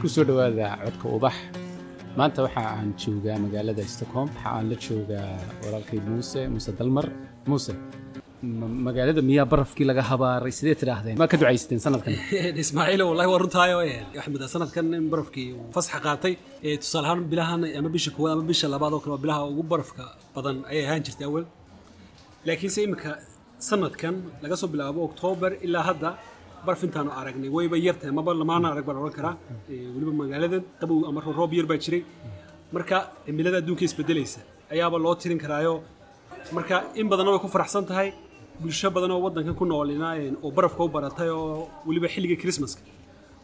ku soo dhowaada codka ubax. Maanta waxa aan joogaa magaalada stockholm waxa aan la joogaa walaalkay muuse muuse dalmar. Muuse ma- magaalada miyaa barafkii laga habaaray sidee tidhaahdeen? Ma ka ducaysateen sanadkan? Ismaaciilo wallahi waa runtaayo axmed sanadkan in barafkii uu fasaxa qaatay tusaale ahaan bilahan ama bisha koowaad ama bisha labaad oo kale waa bilaha ugu barafka badan ayay ahaan jirtay awal laakiinse imika sanadkan laga soo bilaabo oktoobar ilaa hadda baraf intaanu aragnay wayba yartahay maba lamaana arag baan odhan karaa? Ee, weliba magaaladan qabow ama roob yar baa jiray. Marka cimilada adduunka isbedelaysa ayaaba loo tirin karaayo. Marka in badanna way ku faraxsan tahay bulsho badan oo wadankan ku noolina een, oo barafka u baratay oo weliba xilliga christmaska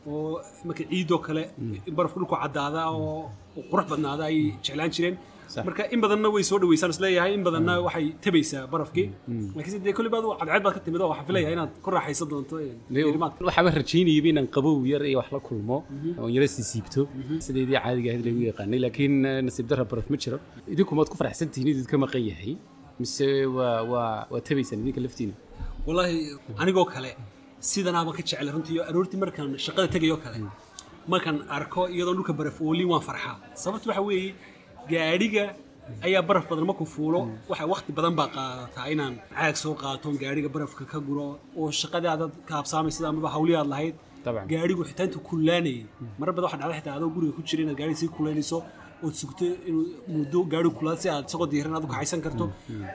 oo marka ciidoo kale in barafku dhulku caddaada oo qurux badnaada ay jeclaan jireen. Marka in badanna way soo dhaweysaan is leeyahay in badanna waxay tabaysaa barafkii. Laakiinse dee kolli baad cadceed baad ka timid oo waxaan filaya inaad ku raaxaysan doonto diirimaadka. waxaaba rajaynayaba inaan qabow yar iyo wax la kulmo oon yara siisiibto sideedii caadiga ahayd lagu yaqaanay laakiin eh, nasiib darra baraf ma jiro. Idinkumaad ku faraxsan tihiin idid ka maqan yahay mise waa waa waa tabaysaan idinka laftiina? Wallaahi anigoo kale sidanaaba ka jecel runtii aroortii markaan shaqada tegayoo kale markaan arko iyadoo dhulka baraf oolin waan farxaa. Sababta waxa weeye gaadhiga ayaa baraf badan markuu fuulo. Waxa waqti badan baa qaadataa inaan caag soo qaato gaadhiga barafka ka guro oo shaqadii aad ka habsaamaysa amaba hawlihii aad lahayd Dabcan. gaadhigu xitaa intuu kullaanayay marar badan waxaa dhacda xitaa adoo guriga ku jira inaad gaadhiga sii kullaynayso ood sugto inuu muddo gaadhigu kullaado si aad isagoo diiran aad u kaxaysan karto.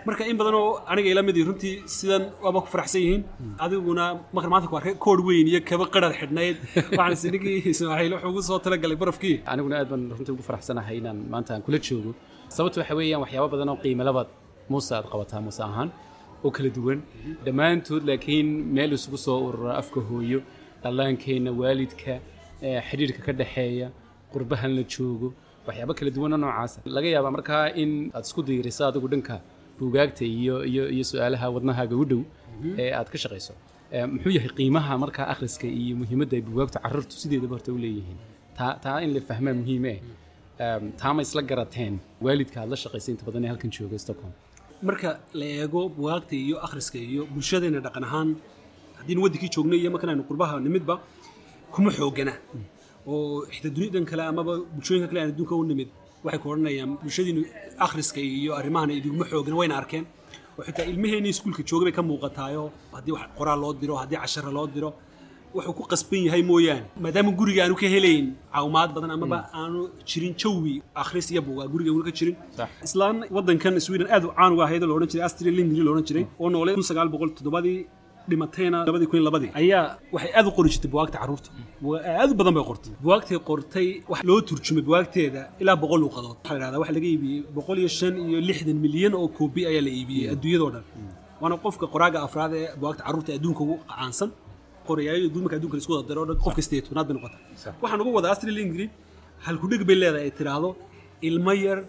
Marka in badan oo aniga ila mid runtii sidan waaba ku faraxsan yihiin adiguna markan maanta ku arkay koor weyn iyo kaba qarad xidhnayd. Waxaan is ninkii ismaaciil wuxuu ugu soo talagalay barafkii. Aniguna aad baan runtii ugu faraxsanahay inaan maanta aan kula joogo. Sababta waxa weeyaan waxyaabo badan oo qiimo labaad muuse aad qabataa muuse ahaan oo kala duwan. Dhammaantood laakiin meel isugu soo urura afka hooyo dhallaankeenna waalidka xidhiidhka ka dhexeeya qurbahan la joogo waxyaabo kala duwan oo noocaasa laga yaabaa markaa in aad isku dayriso adigu dhanka buugaagta iyo iyo iyo su'aalaha wadnahaaga u dhow ee aad ka shaqayso muxuu yahay qiimaha markaa akhriska iyo muhiimadda ay buugaagtu carruurtu sideedaba horta u leeyihiin? Taa taa in la fahmaa muhiime eh. Taa ma isla garateen waalidka aad la shaqaysay inta badan ee halkan jooga stockholm? Marka la eego bugaagta iyo akhriska iyo bulshadeena dhaqan ahaan haddiinu waddankii joognay iyo markan aynu qurbaha nimidba kuma xoogana oo xitaa dunidan kale amaba bulshooyinka kale aan adduunka u nimid waxay ku odhanayaan bulshadiinu akhriska iyo arrimahan iduguma xoogana wayna arkeen. Oo xitaa ilmaheenni iskuulka jooga bay ka muuqataayo haddii wax qoraal loo diro haddii cashara loo diro wuxuu ku qasban yahay mooyaane. Maadaama guriga aanu ka helayn caawimaad badan amaba aanu jirin jawi akhris iyo buugaa guriga aanu ka jirin. Islaan wadankan sweden aad u caan uga ahayd oo la odhan jiray la odhan jiray oo noolay kun sagaal boqol toddobadii dhimatayna labadii kun labadii. Ayaa waxay aad u qori jirtay bugaagta carruurta aad u badan bay qortay. Bugaagtay qortay wax loo turjumay bugaagteeda ilaa boqol luuqadood waxaa la waxa laga iibiyey boqol iyo shan iyo lixdan milyan oo koobi ayaa la iibiyey adduunyadoo dhan. Waana qofka qoraaga afraad ee bugaagta carruurta adduunka ugu caansan qorayaayo dumarka adduunka la isku wada daro dhan qof tobnaad bay noqota waxaan ugu wadaa astrid lindgren halkudheg bay leedahay ay tiraahdo ilmo yar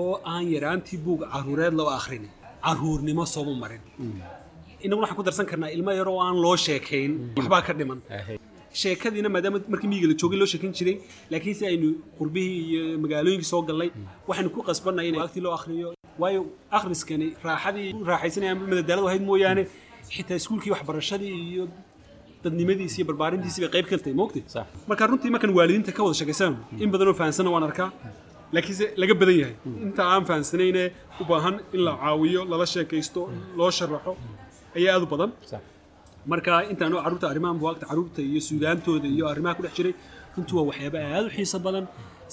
oo aan yaraantii buug caruureed loo akhrin caruurnimo sooma marin inaguna waxaan ku darsan karnaa ilmo yar oo aan loo sheekayn waxbaa ka dhiman. Ahay. sheekadiina maadaama markii miyiga la joogay loo sheekan jiray laakiin si aynu qurbihii iyo magaalooyinkii soo gallay waxaynu ku qasbanay in waqti loo akhriyo. Waayo akhriskani raaxadii raaxaysanaya ama madadaaladu ahayd mooyaane xitaa iskuulkii waxbarashadii iyo dadnimadiisi iyo barbaarintiisi bay qayb ka tahay moogtay marka runtii markan waalidiinta ka wada sheekaysaan in badan oo fahansana waan arkaa laakiinse laga badan yahay. Inta aan fahansanayne u baahan in la caawiyo lala sheekaysto loo sharaxo ayaa aad u badan. Marka intaanu carruurta arrimahan buwaagta carruurta iyo suugaantooda iyo arrimaha ku dhex jiray. Runtii waa waxyaaba aad u xiiso badan.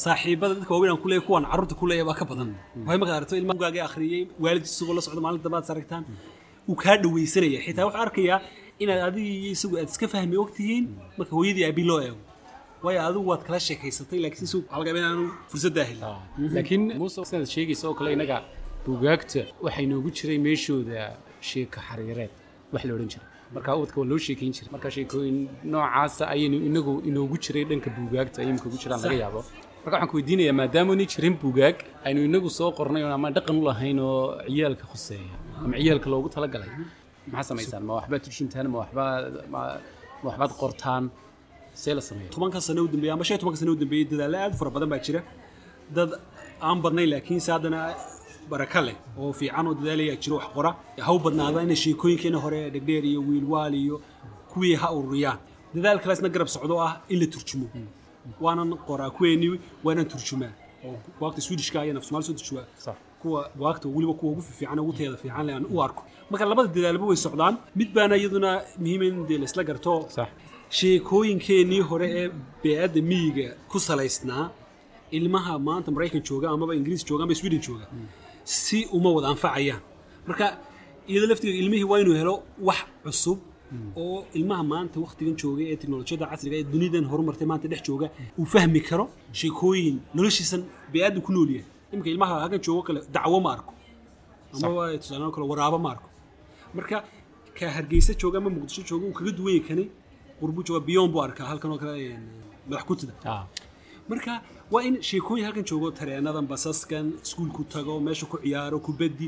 Saaxiibada dadka waaweyn aan ku leeyahay kuwan carruurta ku leeyahay baa ka badan. Waxay markaad aragto ilmaha bugaagay akhriyey waalidkiisa isagoo la socdo maalinta dambe aad saragtaan. Uu kaa dhawaysanaya xitaa wuxuu arkayaa inaad adiga iyo isagu aad iska fahmi og tihiin marka hooyadii aabi loo eego. Waayo adigu waad kala sheekaysatay laakiin si waxaa laga yaabaa inaanu fursaddaa helin laakiin muuse sidaad sheegaysa oo kale inaga buugaagta waxay noogu jiray meeshooda sheeko xariireed wax la odhan jiray. Marka ubadka waa loo sheekayn jiray. Marka sheekooyin noocaasa ayaynu inagu inoogu jiray dhanka buugaagta ay imika ugu jiraan laga yaabo. Marka waxaan ku weydiinayaa maadaama ni jirin buugaag aynu inagu soo qornay oo ama dhaqan u lahayn oo ciyaalka khuseeya ama ciyaalka loogu talagalay. Maxaa samaysaan? Ma waxbaad turshintaan ma waxbaa ma waxbaad qortaan. See la sameeya tobanka sano u dambeeyay ama shan tobanka sano u dambeeyay dadaallo aad fara badan baa jira. Dad aan badnayn laakiinse haddana baraka leh oo fiican oo dadaalaya jiro wax qora. Ha u badnaada inay sheekooyinkeena hore dhegdheer iyo wiilwaal iyo kuwii ha ururiyaan. Dadaal kale isna garab socdo ah in la turjumo. Waanan qoraa kuweenii waanan turjumaa oo buwaagta swedishka iyo naf soomaali soo turjumaa kuwa buwaagta weliba kuwa ugu fiican ugu teeda fiican le aan u arko. Marka labada dadaalba way socdaan. Mid baana iyaduna muhiim in dee laisla garto. Sheekooyinkeenii hore ee bee-adda miyiga ku salaysnaa ilmaha maanta maraykan jooga amaba ingiriis jooga ama sweden jooga si uma wada anfacayaan marka iyadoo laftigeeda ilmihii waa inuu helo wax cusub oo ilmaha maanta waktigan jooga ee teknolojiyadda casriga ee dunidan horumartay maanta dhex jooga uu fahmi karo sheekooyin noloshiisan bee-adda ku nool yahay. Iminka ilmaha halkan joogo kale dacwo ma arko. Amaba tusaale kale waraabo ma arko. Marka ka hargeysa jooga ama muqdisho jooga uu kaga duwan yahay kani qurbu jooga biyon buu arkaa halkan oo kale madax kutida marka waa in sheekooyin halkan joogo tareenadan basaskan iskuulku tago meesha ku ciyaaro kubaddi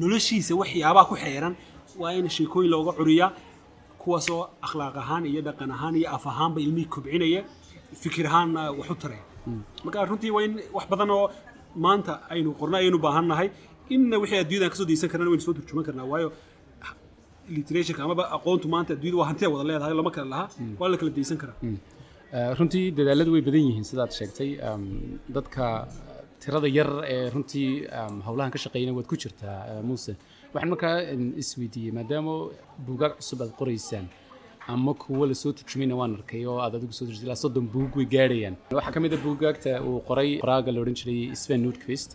noloshiisa waxyaabaha ku xeeran waa in sheekooyin looga curiyaa kuwaasoo akhlaaq ahaan iyo dhaqan ahaan iyo af ahaanba ilmihii kobcinaya fikir ahaanna wax u taraya marka runtii waa in wax badan oo maanta aynu qorno ayaynu baahan nahay inna wixii adduunyadan ka soo daysan karna waynu soo turjuman karnaa waayo literatureka amaba aqoontu maanta adduunyada waa hantiya wada leedahay lama kala lahaa waa la kala daysan karaa. Eh, runtii dadaaladu way badan yihiin sidaad sheegtay. Dadka tirada yar ee runtii howlahan ka shaqeeyana waad ku jirtaa muuse. Waxaan markaa isweydiiyey maadaama buugaag cusub aad qoraysaan ama kuwo la soo turjumayna waan arkay oo aad adigu soo turjisay ilaa soddon buug way gaadhayaan. Waxaa ka mid a buugaagta uu qoray qoraaga la odhan jiray sven nordqvist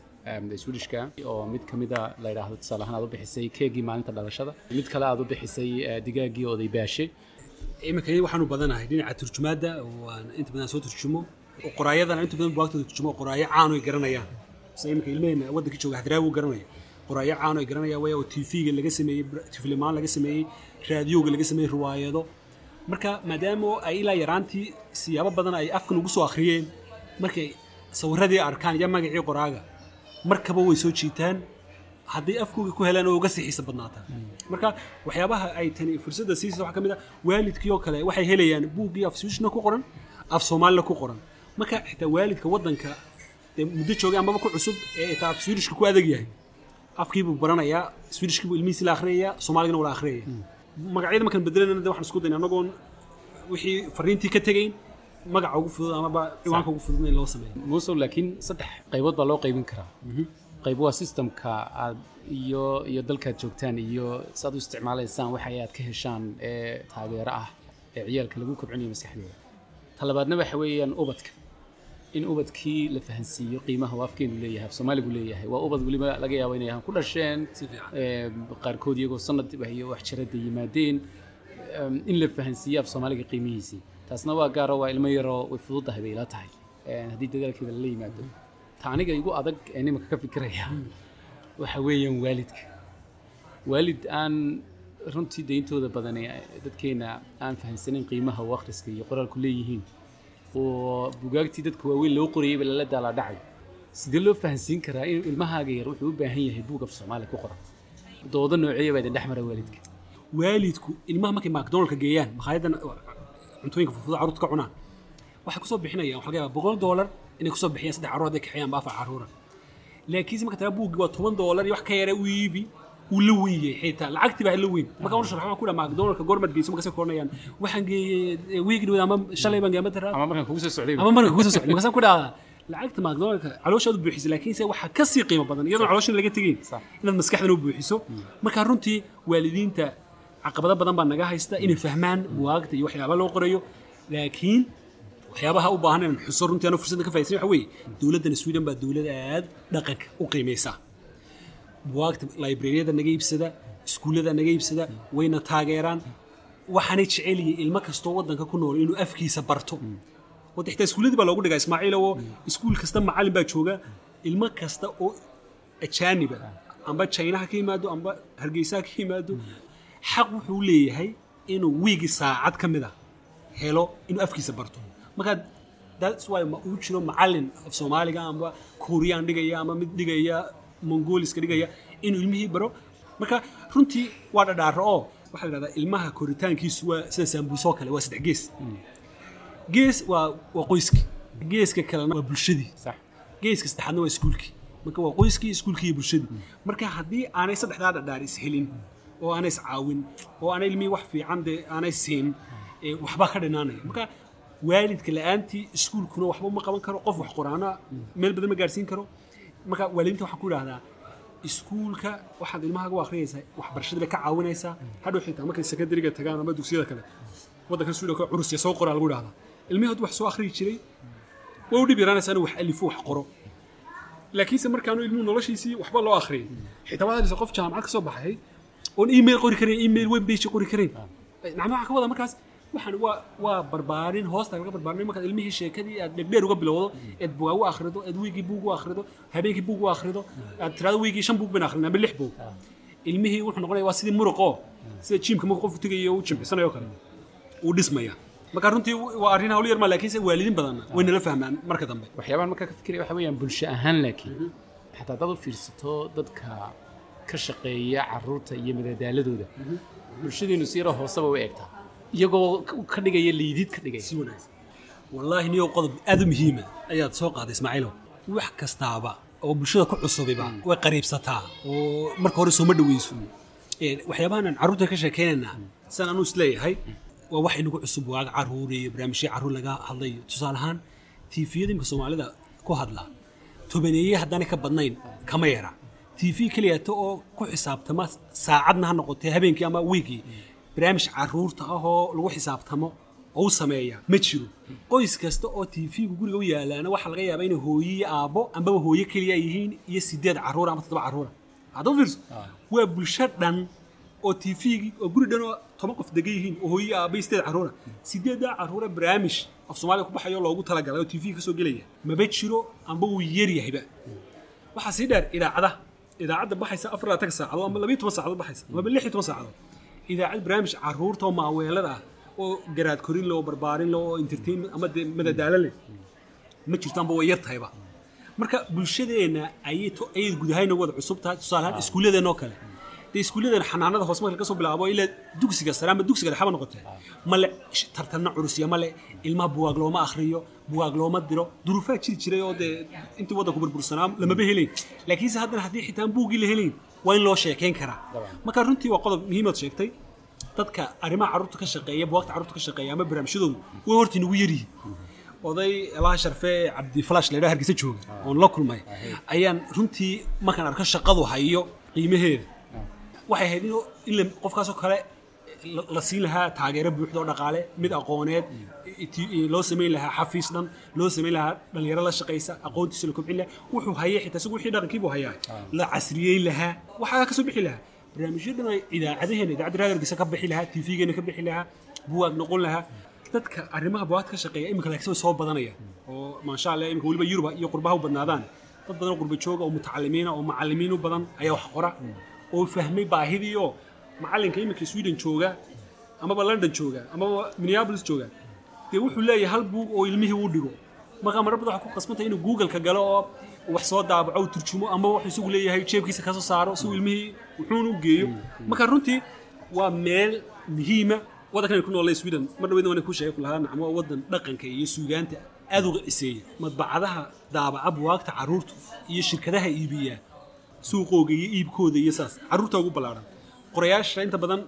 swedishka oo mid ka mida la yidhaahdo tusaale ahaan aad u bixisay keegii maalinta dhalashada. Mid kale aad u bixisay digaaggii oday baashe iminka waxaanu badanahay dhinaca turjumaadda oo aan inta badan soo turjumo. Qoraayadana inta badan buwaagtooda turjumo qoraayo caan ay garanayaan. Sida iminka ilmaheenna waddanka jooga hadraawi uu garanaya qoraayo caan ay garanayaan way oo tv-ga laga sameeyey tiflimaan laga sameeyey raadiyooga laga sameeyey riwaayado marka maadaama ay ilaa yaraantii siyaabo badan ay afkan ugu soo akhriyeen markay sawiradii arkaan iyo magacii qoraaga markaba way soo jiitaan hadday afkooga ku helaan oo uga sii xiisa badnaataa marka waxyaabaha ay tani fursadda siisa waxaa ka mid ah waalidkii oo kale waxay helayaan buuggii af swedishna ku qoran af soomaalina ku qoran. Marka xitaa waalidka waddanka dee muddo joogay amaba ku cusub ee xitaa af swedishka ku adag yahay afkiibuu baranayaa swedishkiibuu ilmihiisi la akhriyaya soomaaligana wala akhriyaya magacyada markaan bedelanana de waxaan isku dayna anagoon wixii fariintii ka tegayn magaca ugu fudud amaba ciwaanka ugu fudud in loo sameeyo. Muusow laakiin saddex qaybood baa loo qaybin karaa qayb waa systemka aad iyo iyo dalkaad joogtaan iyo saad u isticmaalaysaan waxa aad ka heshaan ee taageero ah ee ciyaalka lagu kobcinayo maskaxdooda. Talabaadna waxa weeyaan ubadka. In ubadkii la fahansiiyo qiimaha uu afkeenu leeyahay af soomaaligu leeyahay waa ubad weliba laga yaabo inay ku dhasheen qaarkood iyagoo sanad iyo wax jarada yimaadeen in la fahansiiyo af soomaaliga qiimihiisii. Taasna waa gaaro waa ilmo yaroo way fududahay bay ila tahay. Haddii dadaalkeeda lala yimaado ta aniga igu adag ee nimanka ka fikiraya waxa weeyaan waalidka. Waalid aan runtii deyntooda badan ee dadkeena aan fahansanin qiimaha uu akhriska iyo qoraalku leeyihiin oo bugaagtii dadka waaweyn loo qorayay ba lala daalaa dhacay. Sidee loo fahansiin karaa in ilmahaaga yar wuxuu u baahan yahay buug af soomaali ku qoran? Doodo nooceeya baa idin dhex mara waalidka? Waalidku ilmaha markay macdonaldka geeyaan makhaayaddan cuntooyinka fufuda carruurta ka cunaan waxay ku soo bixinayaan waxa laga yaabaa boqol doolar inay ku soo bixiyaan saddex carruur hadday kaxeeyaan ba afar carruura laakiinse marka taa buuggi waa toban doolar iyo wax ka yara u iibi uu la weeyey xitaa. Lacagtii baa la weyn. Marka unu sharxa waxaan ku dhaha macdonaldka goormaad geyso markaasay koranayaan waxaan geeyey wiigi dhawada ama shalay baan geema daraa ama markaan kugu soo socday. Ama marka kugu soo socday. Markaasaan ku dhahaa lacagta macdonaldka calooshaad u buuxisay laakiinse waxaa ka sii qiimo badan iyadoon calooshan laga tegeyn inaad maskaxdan u buuxiso. Marka runtii waalidiinta caqabado badan baa naga haysta. Inay fahmaan buwaagta iyo waxyaaba loo qorayo. Laakiin waxyaabaha u baahan inaan xuso runtii anoo fursadda ka faa'iidaysan waxa weeye dowladdan sweden baa dowlad aad dhaqanka u qiimaysa buwaagta librariyada naga iibsada iskuullada naga iibsada wayna taageeraan. Waxaanay jecel yihiin ilmo kastoo waddanka ku nool inuu afkiisa barto. Wadda xitaa iskuulladii baa loogu dhigaa ismaaciil oo iskuul kasta macallin baa jooga ilmo kasta oo ajaaniba amba chinaha ka yimaado amba hargeysaha ka yimaado. Xaq wuxuu leeyahay inuu wiigi saacad ka mid a helo inuu afkiisa barto marka that's why ma uu jiro macallin af soomaaliga amba kuuriyaan dhigaya ama mid dhigaya mongoliska dhigaya inuu ilmihii baro. Marka runtii waa dhadhaaro oo waxaa la dhahdaa ilmaha koritaankiisu waa sida saambuusoo kale waa saddex gees. Gees waa waa qoyskii geeska kalena waa bulshadii. Geeska saddexaadna waa iskuulkii. Marka waa qoyskii iskuulkii iyo bulshadii. Marka haddii aanay saddexdaa dhadhaar ishelin oo aanay iscaawin oo aanay ilmihii wax fiican dee aanay siin waxbaa ka dhinaanaya. Marka waalidka la'aantii iskuulkuna waxba ma qaban karo qof wax qoraana meel badan ma gaarsiin karo. Marka waalidiinta waxaan ku idhahdaa iskuulka waxaad ilmahaga u akhriyaysaa waxbarashada bay ka caawinaysaa hadhow xitaa markay sekondariga tagaan ama dugsiyada kale waddanka suudhanka curusya soo qoraa lagu idhahdaa hadduu wax soo akhriyi jiray way u dhib yaraanaysaa inuu wax alifo wax qoro. Laakiinse markaanu ilmuhu noloshiisii waxba loo akhriyay xitaa waxaad qof jaamacad ka soo baxay oon email qori karayn email web page qori karayn. Macnaha waxaa ka wada markaas waxaan waa waa barbaarin hoosta laga barbaarin markaad ilmihii sheekadii aad dhegdheer uga bilowdo eed bugaa u akhrido eed wiigii buug u akhrido habeenkii buug u akhrido aad tirado wiigii shan buug baan akhrinaa ama lix buug. Ilmihii wuxuu noqonaya waa sidii muruqoo sida jiimka marka qofku tegayo u jimcisanayo kale. Uu dhismaya. Marka runtii waa arrin hawl yar ma laakiinse waalidiin badan way nala fahmaan marka dambe. Waxyaabahan markaa ka fikiraya waxa weeyaan bulsho ahaan laakiin xataa dad u fiirsato dadka ka shaqeeya carruurta iyo madadaaladooda bulshadeenu si yaroo hooseba u eegtaa iyagoo ka dhigaya liidid ka dhigaya. Si wanaagsan. Wallaahi niyo qodob aad u muhiima ayaad soo qaaday ismaaciilow wax kastaaba oo bulshada ku cusubiba way qariibsataa. Oo marka hore sooma dhaweyso. Waxyaabahan aan carruurta ka sheekeynaynaa. San anuu is leeyahay waa wax inagu cusub waaga carruur iyo barnaamijyo carruur laga hadlayo tusaale ahaan tiifiyada imka soomaalida ku hadla tobaneeye haddaanay ka badnayn kama yara. Tv keliyata oo ku xisaabtama saacadna ha noqotee habeenkii ama wiigii barnaamij carruurta ah oo lagu xisaabtamo oo u sameeya ma jiro. Qoys kasta oo tv-gu guriga u yaalaana waxaa laga yaabaa inay hooye iyo aabbo ambaba hooye keliya yihiin iyo sideed caruura ama toddoba caruura hadda fiirso? Waa bulsho dhan oo tv-gii oo guri dhan oo toban qof degan yihiin oo hooye aabba iyo sideed caruura sideeddaa caruura barnaamij af soomaaliya ku baxayo loogu talagalay oo tv ka soo gelaya maba jiro amba wuu yeryahayba waxaa sii dheer idaacadaha idaacadda baxaysa afar labaatan saacadood ama labiyo toban saacadood baxaysa amaba lix iyo toban saacadood idaacad barnaamij carruurta oo maaweelada ah oo garaad korin leh oo barbaarin leh oo entertainment ama madadaalo leh. Ma jirto amba way yar marka bulshadeenna ayay ayay gudahayna wada cusub tahay tusaale ahaan iskuulladeenna oo kale. Dee iskuulladan xanaanada hoose marka laga soo bilaabo ilaa dugsiga sare ama dugsiga dhexe ba noqotee male tartanna curusya male ilmaha buwaag looma akhriyo buwaag looma diro. Duruufaa jiri jiray oo dee intii waddanku burbursanaa lamaba helayn laakiinse haddana haddii xitaan buuggii la helayn waa in loo sheekayn karaa. Marka runtii waa qodob muhiimaad sheegtay dadka arrimaha carruurta ka shaqeeya buwaagta carruurta ka shaqeeya ama barnaamijyadoodu way horta inagu yaryihiin oday ilaha sharfe cabdi flash la yidhaha hargeysa jooga oon la kulmay ayaan runtii markaan arko shaqadu hayo qiimaheeda. Waxay ahayd in qofkaasoo kale la siin lahaa taageero buuxda oo dhaqaale mid aqooneed loo samayn lahaa xafiis dhan loo samayn lahaa dhalinyaro la shaqaysa aqoontiisa la kobcin lahaa wuxuu hayay xitaa isagu wixii dhaqankiibuu hayaa. La casriyeyn lahaa waxaa ka soo bixi lahaa. Barnaamijyo dhan idaacadaheena idaacadda hargeysa ka bixi lahaa tv-geena ka bixi lahaa buwaag noqon lahaa. Dadka arrimaha buwaagta ka shaqeeya iminka laakiin soo badanaya oo maasha allah iminka weliba yuruba iyo qurbaha u badnaadaan. Dad badan oo qurba jooga oo mutacalimiina oo macallimiin u badan ayaa wax qora. Oo fahmay baahidii oo macallinka iminka sweden jooga amaba london jooga amaba minneapolis jooga dee wuxuu leeyahay hal buug oo ilmihii uu dhigo. Markaa marar waxaa ku qasbantay inuu google-ka galo oo wax soo daabaco u turjumo ama wuxuu isagu leeyahay jeebkiisa ka soo saaro si ilmihii wuxuuna u geeyo. Marka runtii waa meel muhiima waddankan ay ku noolay sweden. Mar dhaweydna waan ku sheegay kulahaa nacmo waddan dhaqanka iyo suugaanta aad uga ciseeya madbacadaha daabaca buwaagta carruurta iyo shirkadaha iibiyaa suuqooga iyo iibkooda iyo saas. Carruurta ugu ballaaran qorayaasha inta badan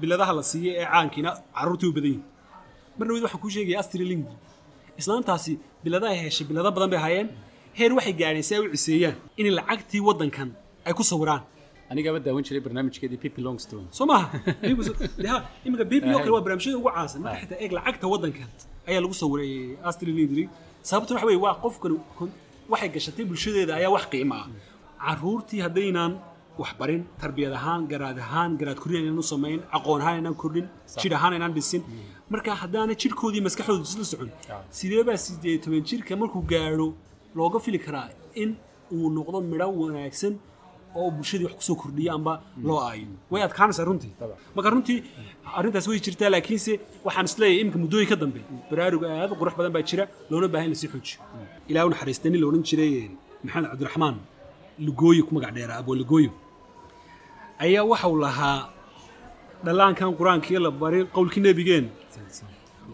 biladaha la siiyo ee caankiina carruurtii u badan yihiin mar dhaweyd waxaan kuu sheegaya astriling islaantaasi biladaha heshay bilado badan bay hayeen. Heer waxay gaadheen si ay u ciseeyaan in lacagtii waddankan ay ku sawiraan. Anigaba daawan jiray barnaamijkeedii pipi longstone. Soo maaha iminka oo kale waa barnaamijyada ugu caansan. Marka xitaa eeg lacagta waddankan ayaa lagu sawiray astriling sababtuna waxa weye waa qofkan waxay gashatay bulshadeeda ayaa wax qiimo ah. Carruurtii haddaynaan waxbarin tarbiyad ahaan garaad ahaan garaad korin aynaan u samayn aqoon ahaan aynaan kordhin jir ahaan aynaan dhisin. Marka haddaana jirkoodii maskaxdooda isla socon sidee baa sideed toban jirka markuu gaadho looga fili karaa in uu noqdo midho wanaagsan oo bulshadii wax ku soo kordhiya amba loo aayo way adkaanaysaa runtii. Marka runtii arrintaas way jirtaa laakiinse waxaan is leeyahay iminka muddooyin ka dambe baraaruga aad qurux badan baa jira loona baahan la sii xoojiyo ilaa u naxariista nin la odhan jiray maxamed cabdiraxmaan lugooyo ku magac dheeraa abo lugooyo ayaa waxau lahaa dhallaankan qur'aankii la barin qowlkii nebigeen.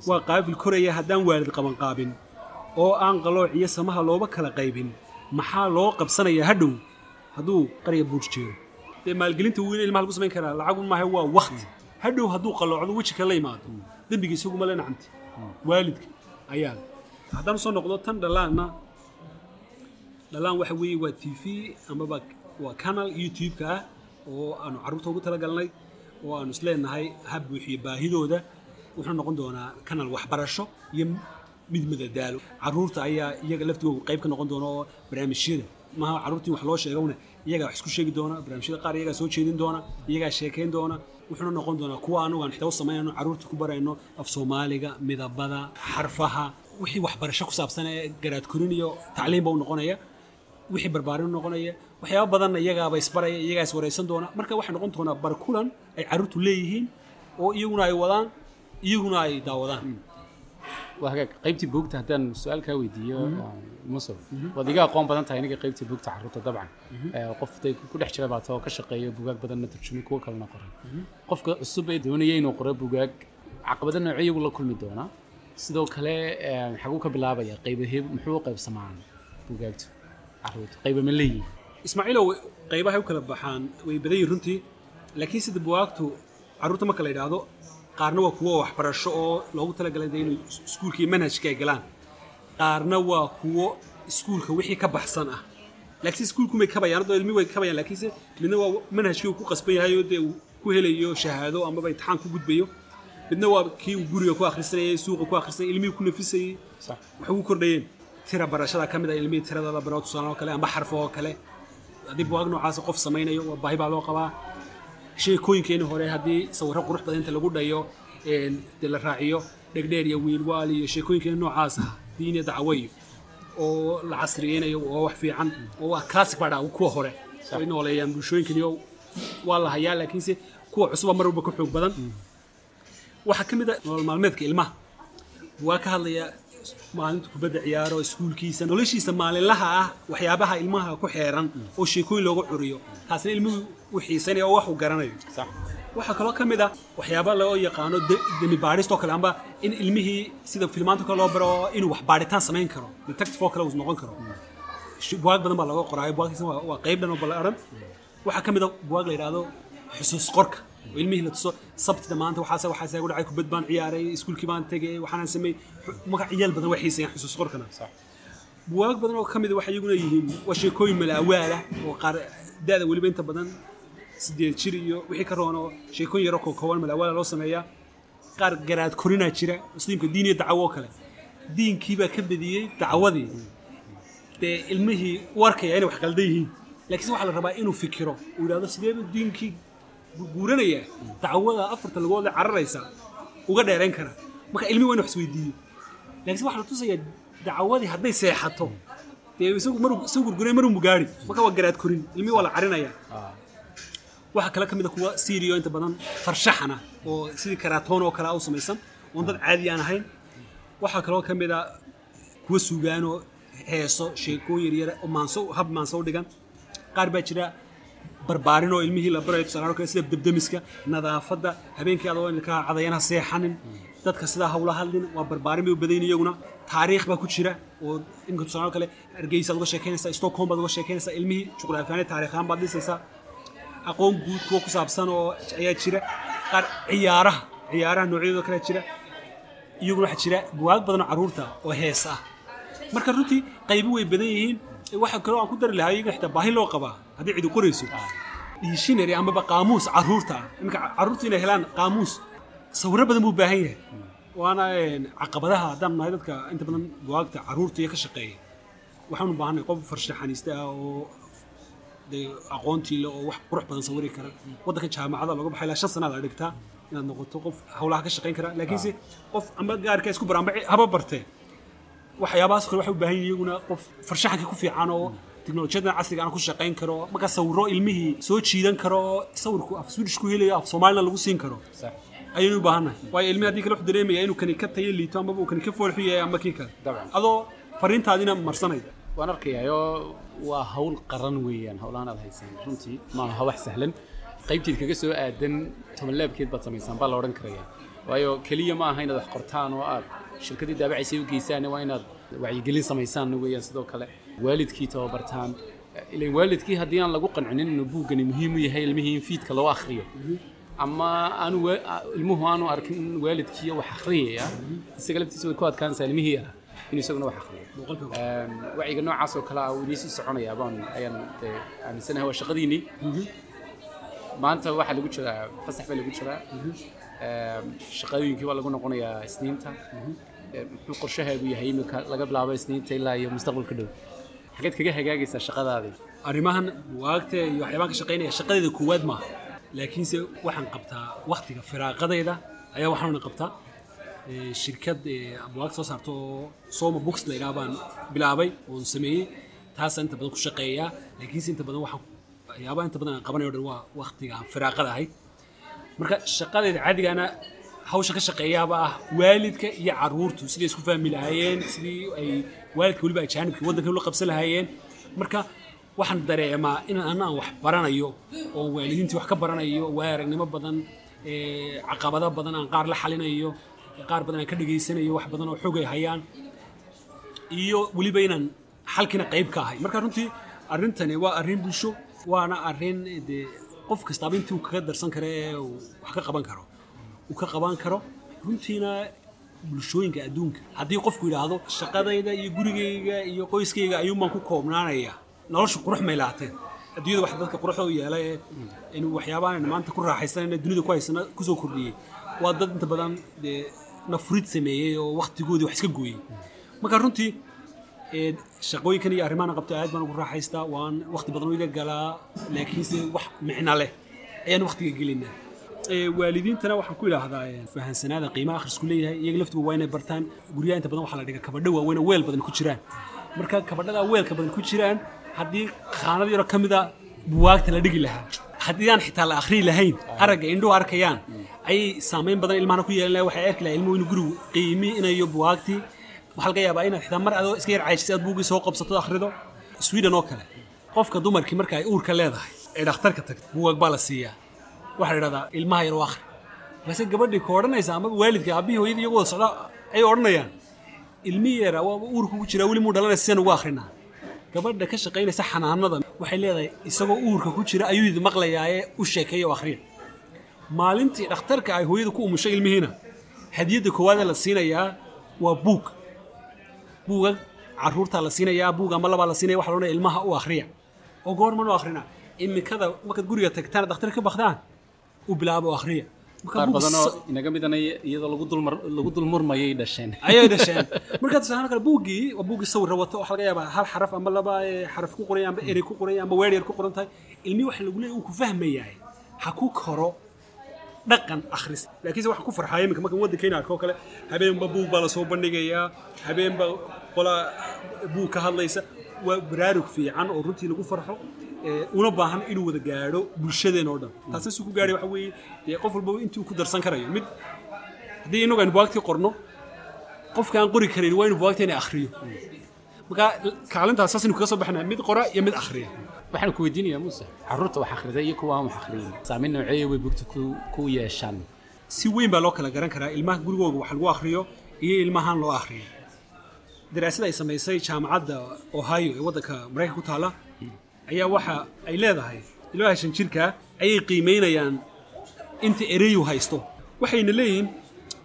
Waa qaafil koraya haddaan waalid qabanqaabin oo aan qaloociyo samaha looba kala qaybin. Maxaa loo qabsanayaa hadhow hadduu qarya buuj jeero dee maalgelinta weyn ilmaha lagu samayn karaa. Lacagun maaha waa wakti hadhow hadduu qaloocdo weji kale la imaado dembiga isaguma le nacamti. Waalidka ayaa haddaan u soo noqdo tan dhalaanna dhalaan waxa weeye waa t v amaba waa canal youtube-ka. ah oo aanu carruurta ugu talagalnay oo aanu isleenahay ha buuxiyo baahidooda wuxuu noqon doonaa canal waxbarasho iyo mid madadaalo. Carruurta ayaa iyaga laftigooda qayb ka noqon doona oo barnaamijyada maaha carruurtii wax loo sheegawna iyagaa wax isku sheegi doona barnaamijyada qaar iyagaa soo jeedin doona iyagaa sheekayn doona wuxuuna noqon doonaa kuwa anagu aan xitaa u samaynayno carruurta ku barayno af soomaaliga midabada xarfaha wixii waxbarasho ku saabsan ee garaad korin iyo tacliimba u noqonaya wixii barbaarin u noqonaya waxyaaba badanna iyagaaba isbaraya iyagaa is waraysan doona. Marka waxay noqon doonaa barkulan ay carruurtu leeyihiin oo iyaguna ay wadaan iyaguna ay daawadaan. Waa hagaag. Qaybtii buugta haddaan su'aal kaa weydiiyo musow waad iga aqoon badan tahay aniga qaybtii buugta carruurta dabcan. Qof day ku dhex jira baata oo ka shaqeeya bugaag badanna turjumay kuwo kalena qoray. Qofka cusub ee doonaya inuu qoro bugaag caqabado noocyo iyagu la kulmi doonaa sidoo kale xaguu ka bilaabaya qaybahee muxuu u qaybsamaan bugaagtu carruurta qayba ma leeyihiin ismaaciilow qaybahay u kala baxaan way badan yihiin runtii laakiin sida bugaagtu carruurta marka la yidhaahdo qaarna waa kuwo waxbarasho oo loogu talagalay dee inay iskuulka iyo manhajka ay galaan. Qaarna waa kuwo iskuulka wixii ka baxsan ah. Laakiinse iskuulkumay kabayaan haddoo ilmi way kabayaan laakiinse midna waa manhajkii uu ku qasban yahay oo dee uu ku helayo shahaado amaba imtixaan ku gudbayo. Midna waa kii uu guriga ku akhrisanayay suuqa ku akhrisanayay ilmihii ku nafisayay. Waxay ugu kordhayeen tira barashada ka mid ah ilmihii tirada la baro tusaale oo kale amba xarfo oo kale haddii buwaag noocaas qof samaynayo waa baahi baa loo qabaa. Sheekooyinkeeni hore haddii sawirro qurux badan inta lagu dhayo dee la raaciyo dhegdheer iyo wiilwaal iyo sheekooyinkeeni noocaas ah diin iyo dacwayo oo la casriyeynayo oo wax fiican oo waa classic baa dhaa kuwa hore. Ay nooleeyaan bulshooyinkaniyo waa la hayaa laakiinse kuwa cusuba mar walba ka xoog badan. Waxaa ka mid a nolol maalmeedka ilmaha. Waa ka hadlaya maalinta kubadda ciyaaro iskuulkiisa. Noloshiisa maalinlaha ah waxyaabaha ilmaha ku xeeran oo sheekooyin looga curiyo. Taasna ilmuhu u xiisanaya oo wax uu garanayo. Waxaa kaloo ka mid ah waxyaaba loo yaqaano demi baadhist oo kale amba in ilmihii sida filmaanta kale loo baro inuu wax baadhitaan samayn karo detective oo kale uu noqon karo. Buwaag badan baa laga qoraayo buwaagtiisa waa qayb dhan oo ballaaran waxaa ka mid a buwaag la yidhaahdo xusuus qorka ilmihii la tuso sabtida maanta waxaase waxaase igu dhacay kubad baan ciyaaray iskuulkii baan tegay waxaanaan sameeyey magac ciyaal badan way xiisayaan xusuus qorkana buwaag badan oo ka mid waxay iyaguna yihiin waa sheekooyin malaawaal ah oo qaar da-da weliba inta badan sideed jir iyo wixii ka roon oo sheekooyin yaro kooban malaawaala loo sameeyaa. Qaar garaad korinaa jira musliimka diin iyo dacwo oo kale. Diinkiibaa ka bediyey dacwadii. Dee ilmihii u arkaya inay wax qaldan yihiin. Laakiinse waxaa la rabaa inuu fikiro. Uu yidhahdo sideebu diinkii guuranaya dacwada afarta lagoodle cararaysa uga dheerayn kara. Marka ilmihi waa inu wax isweydiiyo. Laakiinse waxaa la tusayaa dacwadii hadday seexato dee isagu gurguray maruu mugaari marka waa garaad korin ilmihi waa la carinayaa waxaa kale ka mid a kuwa syriyo inta badan farshaxana oo sidii karatoon oo kale u samaysan. Oon dad caadi aan ahayn. Waxaa kaloo ka mid a kuwa sugaanoo heeso sheekooyin yaryara oo maanso hab maanso u dhigan. Qaar baa jira barbaarin oo ilmihii la barayo tusaale kale sida debdemiska nadaafadda habeenkii adoo ilka cadayana seexanin. Dadka sidaa hawla hadlin waa barbaarin bay u badayn iyaguna. Taariikh baa ku jira oo imika tusaale kale hargeysa aad uga sheekeynaysaa stockholm baad uga sheekeynaysaa ilmihii juqraafiyaane taariikhaan baad dhisaysaa aqoon guud kuwa ku saabsan oo ayaa jira. Qaar ciyaaraha ciyaaraha noocyadooda kale jira. Iyaguna waxaa jira buwaag badan oo carruurta oo hees ah. Marka runtii qaybo way badan yihiin. Waxa kaloo aan ku dari lahaa iyaga xitaa baahi loo qabaa haddii cidi qorayso dictionary amaba qaamuus carruurta ah iminka carruurta inay helaan qaamuus. Sawirro badan buu baahan yahay. Waana caqabadaha haddaan nahay dadka inta badan buwaagta carruurta iyo ka shaqeeya. Waxaanu baahanay qof farshaxaniiste ah oo dee aqoontii le oo wax qurux badan sawiri kara. Waddanka jaamacada looga baxay ilaa shan sanaad aa dhigtaa inaad noqoto qof hawlaha ka shaqayn kara. Laakiinse qof amba gaarka isku bara amba haba bartee waxyaabahaas kale waxay u baahan yihiin iyaguna qof farshaxanka ku fiican oo teknolojiyadan casriga aan ku shaqayn karo. Marka sawiro ilmihii soo jiidan karo sawirku af swedish ku helayo af soomaalina lagu siin karo. Ayaynu u baahannahay waayo ilmihi haddii kale wuxuu dareemaya inuu kani ka tayo liito amaba uu kani ka foolxu yahay ama kii kale. Adoo fariintaadina marsanay. Waan arkayayo waa hawl qaran weeyaan. Howlahan aad haysaan runtii maaha wax sahlan. Qaybteed kaga soo aadan tobanlaabkeed baad samaysaan baa la odhan karaya. Waayo keliya ma aha inaad wax qortaan oo aad shirkadii daabacaysay u geysaan waa inaad wacyigelin samaysaan weeyaan sidoo kale waalidkii tababartaan ilan waalidkii haddii aan lagu qancinin inuu buuggani muhiim u yahay ilmihii in fiidka loo akhriyo. Ama aanu ilmuhu aanu arkin waalidkiiyo wax akhriyaya isaga laftiisa way ku adkaanaysaa ilmihii yara inuu isaguna wax akhriyo. Wacyiga noocaas oo kale ah uu idiin sii soconaya baan ayaan aaminsanahay waa shaqadiinii. Maanta waxaa lagu jiraa fasax baa lagu jiraa. Shaqooyinkii waa lagu noqonayaa isniinta. Muxuu qorshahaagu yahay iminka laga bilaabo isniinta ilaa iyo mustaqbalka dhow xageed kaga hagaagaysaa shaqadaadii. Arrimahan buwaagta iyo waxyaabaan ka shaqaynaya shaqadeeda koowaad maaha. Laakiinse waxaan qabtaa waktiga firaaqadayda ayaa waxaana qabtaa shirkad ee, buwaagta soo saarto oo soma books la yidhaha baan bilaabay oon sameeyey. Taasaan inta badan ku shaqeeyaa. Laakiinse inta badan waxaan waxyaabaha inta badan aan qabanayo dhan waa waktiga aan firaaqada ahayd. Marka shaqadeeda caadigaana hawsha ka shaqeeyaaba ah waalidka iyo caruurtu siday isku fahmi lahaayeen sidii ay waalidka weliba ajaanibka waddanka ula qabsan lahaayeen. Marka waxaan dareemaa in anaan wax baranayo oo waalidiintii wax ka baranayo waa aragnimo badan caqabado badan aan qaar la xalinayo qaar badan aan ka dhegaysanayo wax badan oo xog ay hayaan iyo weliba inaan xalkina qayb ka ahay. Marka runtii arrintani waa arrin bulsho waana arrin dee qof kastaaba intii uu kaga darsan karo ee wax ka qaban karo. Uu ka qaban karo runtiina bulshooyinka adduunka. Haddii qofku yidhaahdo shaqadayda iyo gurigayga iyo qoyskayga ayuunbaan ku koobnaanaya noloshu qurux may laateen. Adduunyada wax dadka quruxda u yeelay ee waxyaabahan maanta ku raaxaysanayna dunida ku haysana ku soo kordhiyey waa dad inta badan dee nafurid sameeyey oo waktigoodii wax iska gooyey. Marka runtii shaqooyinkan iyo arrimahan qabto aad baan ugu raaxaystaa waan waqti badan iga galaa laakiinse wax micno leh. Ayaan waqtiga gelinaa waalidiintana waxaan ku idhaahdaa fahansanaada qiimaha akhrisku leeyahay iyaga laftuba waa inay bartaan. Guryaha inta badan waxaa la dhiga kabadho waaweyn oo weel badan ku jiraan. Marka kabadhada weelka badan ku jiraan haddii khaanad yaro ka mida buwaagta la dhigi lahaa. Haddii xitaa la akhriyi lahayn aragga indhuhu arkayaan ayay saameyn badan ilmahana ku yeelan lahay waxay arki lahay ilmuhu inuu gurigu qiimiinayo buwaagtii waxaa laga yaabaa inaad xitaa mar adoo iska yar caajisay aad buugii soo qabsato akhrido. Sweden oo kale qofka dumarkii marka ay uurka leedahay ee dhakhtarka tagto buugaag baa la siiyaa waxaa la idhahdaa ilmaha yar akhri. Balse gabadhii ka odhanaysa ama waalidka aabihii hooyadii iyagu wada socda ayay odhanayaan ilmihii yara waa uurka ku jiraa weli muu dhalanaysa sidaan ugu akhrinaa. Gabadha ka shaqaynaysa xanaanada waxay leedahay isagoo uurka ku jira ayuu idi maqlayaaye u sheekeeya oo akhriya. Maalintii dhakhtarka ay hooyada ku umushay ilmihiina hadiyadda koowaadee la siinayaa waa buug. Buuga caruurtaa la siinayaa buug ama labaa la siinaya waxa la odhanaya ilmaha u akhriya. Oo goorman u akhrina imikada markaad guriga tagtaan dhakhtar ka bakdaan u bilaabo akhriya. Qaar buug badan sa- oo inaga midana iyadoo lagu dulmar lagu dulmurmayay dhasheen. Ayay dhasheen. Markaad tusaale kale buuggii waa buuggii sawir wato waxaa laga yaabaa hal xaraf ama laba xaraf ku qoran amba erey ku qoran amba weer yar ku qoran tahay. Ilmihii waxa lagu leeyahay uu ku fahmayahay ha ku koro dhaqan akhris. Laakiinse waxaan ku farxaya iminka markan waddankayna arko kale habeenba buug baa la soo bandhigayaa habeenba qola buug ka hadlaysa. Waa baraarug fiican oo runtii lagu farxo una baahan inuu wada gaadho bulshadeen oo dhan. Taasi su ku gaadhay waxa weeye dee qof walba intuu ku darsan karayo. Mid haddii inagu aynu buwaagtii qorno qofka aan qori karin waa inuu buwaagta inay akhriyo. Marka kaalintaas saas inu kaga soo baxnaa mid qora iyo mid akhriya. Waxaan ku weydiinayaa muuse carruurta wax akhrida iyo kuwa aan wax akhriyin saameyn nooceeya way bugta ku ku yeeshaan? Si weyn baa loo kala garan karaa ilmaha gurigooga wax lagu akhriyo iyo ilmahaan loo akhriyo. Daraasad ay samaysay jaamacadda ohio ee waddanka maraykanka ku taala ayaa waxa ay leedahay. Ilmaha shan jirka ayay qiimeynayaan inta ereyu haysto. Waxayna leeyihiin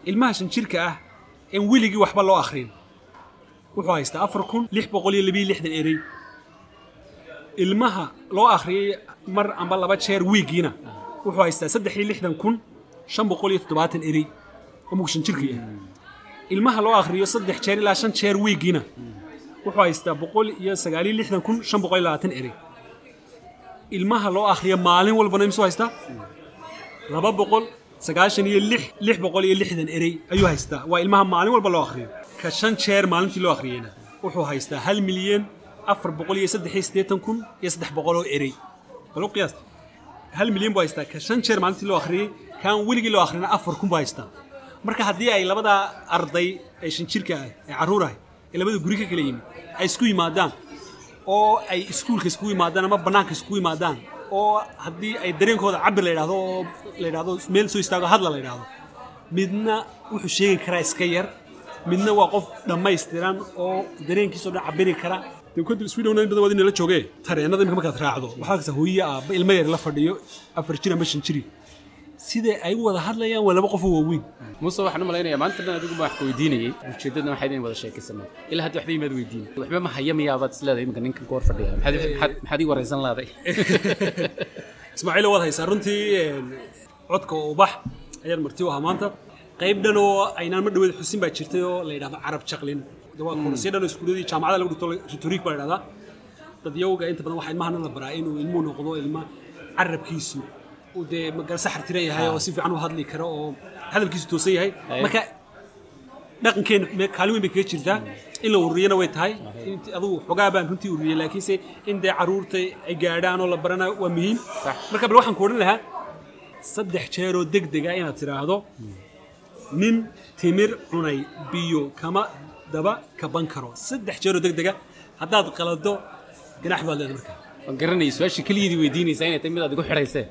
ilmaha shan jirka ah een weligii waxba loo akhrin wuxuu haystaa afar kun lix boqol iyo labiyo lixdan erey. Ilmaha loo akhriyay mar amba laba jeer wiigiina wuxuu haystaa saddex iyo lixdan kun shan boqol iyo toddobaatan erey mugshan jirkii ah. Ilmaha loo akhriyo saddex jeer ilaa shan jeer wiigiina wuxuu haystaa boqol iyo sagaal iyo lixdan kun shan boqol iyo labaatan erey ilmaha loo akhriyo maalin walbana imsuu haystaa laba boqol sagaashan iyo lix lix boqol iyo lixdan erey ayuu haystaa. Waa ilmaha maalin walba loo akhriyo. Ka shan jeer maalintii loo akhriyeyna wuxuu haystaa hal milyan afar boqol iyo saddex iyo siddeetan kun iyo saddex boqol oo erey bal u qiyaas. Hal milyan buu haystaa. Ka shan jeer maalintii loo akhriyey kaan weligii loo akhrina afar kun buu haystaa. Marka haddii ay labadaa arday ee shan jirka ah ee carruur ah ee labada guri ka kala yimid ay isku yimaadaan oo ay iskuulka iskugu yimaadaan ama bannaanka iskugu yimaadaan oo haddii ay dareenkooda cabir la yidhahdo oo la yidhahdo meel soo istaago hadla la yidhahdo midna wuxuu sheegi karaa iska yar midna waa qof dhammaystiran oo dareenkiisoo dhan cabiri kara. Dee kadib sweden in badan waad inala jooge tareenada imika markaad raacdo waxaa kasta hooye aabba ilmo yar la fadhiyo afar jir ama shan jiri sida ay u wada hadlayaan waa laba qof oo waaweyn. Muuse waxaan u malaynayaa maanta dhan adigu baan wax ku weydiinayey ujeeddadna waxayd in wada sheekaysano ilaa hadda waxba imaad weydiin. Waxba ma haya miyaabaad isleedahay iminka ninkan ku hor fadhiya maxaad ii waraysan laaday ismaaciil waad haysaa runtii codka ubax ayaan marti u ahaa maanta. Qayb dhan oo aynaan ma dhaweed xusin baa jirtay oo la yidhahdo carab jaqlin. De waa koorsiyo dhan oo iskuuladii jaamacada lagu dhigto rhetoric baa la yidhahdaa dad yowga inta badan waxaa ilmahana la baraa inuu ilmuhu noqdo ilma carabkiisu uu dee magal saxar tiran yahay oo si fiican u hadli karo oo hadalkiisu toosan yahay. Marka dhaqankeena kaalin weyn bay kaga jirtaa. In la ururiyana way tahay. Inti adugu xogaa baan runtii ururiyay laakiinse in dee carruurta ay gaadhaan oo la barana waa muhiim. Marka bal waxaan ku odhan lahaa saddex jeeroo degdega inaad tidhaahdo nin timir cunay biyo kama daba kaban karo. Saddex jeeroo degdega haddaad qalado ganax baad leedahay markaa waan garanayay su'aasha keligeedii weydiinaysaa inay tahay mid aad igu xidhaysee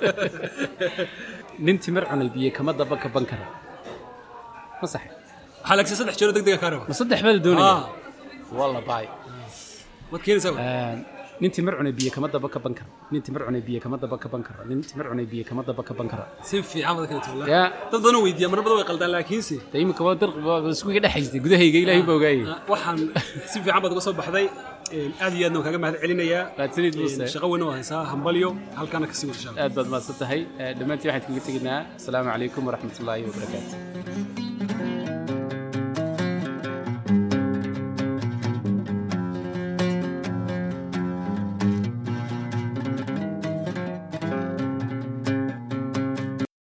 nin timir cunay biyo kama daba kaban kara. Ma sax waxaa laagsa saddex jeeroo degdega kaa raba ma saddex baa la doonaya Ah, walla baay. Waad keenaysaa nin timir cunay biyo kama daba kaban kara. Nin timir cunay biyo kama daba kaban kara. Nin timir cunay biyo kama daba kaban kara. Si fiican baad keenaysaa wallahi. yaa dad badan weydiiya marar badan way qaldaan laakiinse imika waa dar isku iga dhexaystay gudahayga ilaahay baa ogaayay Ah, waxaan si fiican baad uga soo baxday aad iyo aadna waan kaaga mahad celinayaa mahadsanid muuse shaqo weyn oo haysaa hambalyo halkaana ka sii Allah. aad baad mahadsan tahay dhammaantiin waxaan kaga tegaynaa asalaamu calaykum waraxmatullaahi wabarakaatu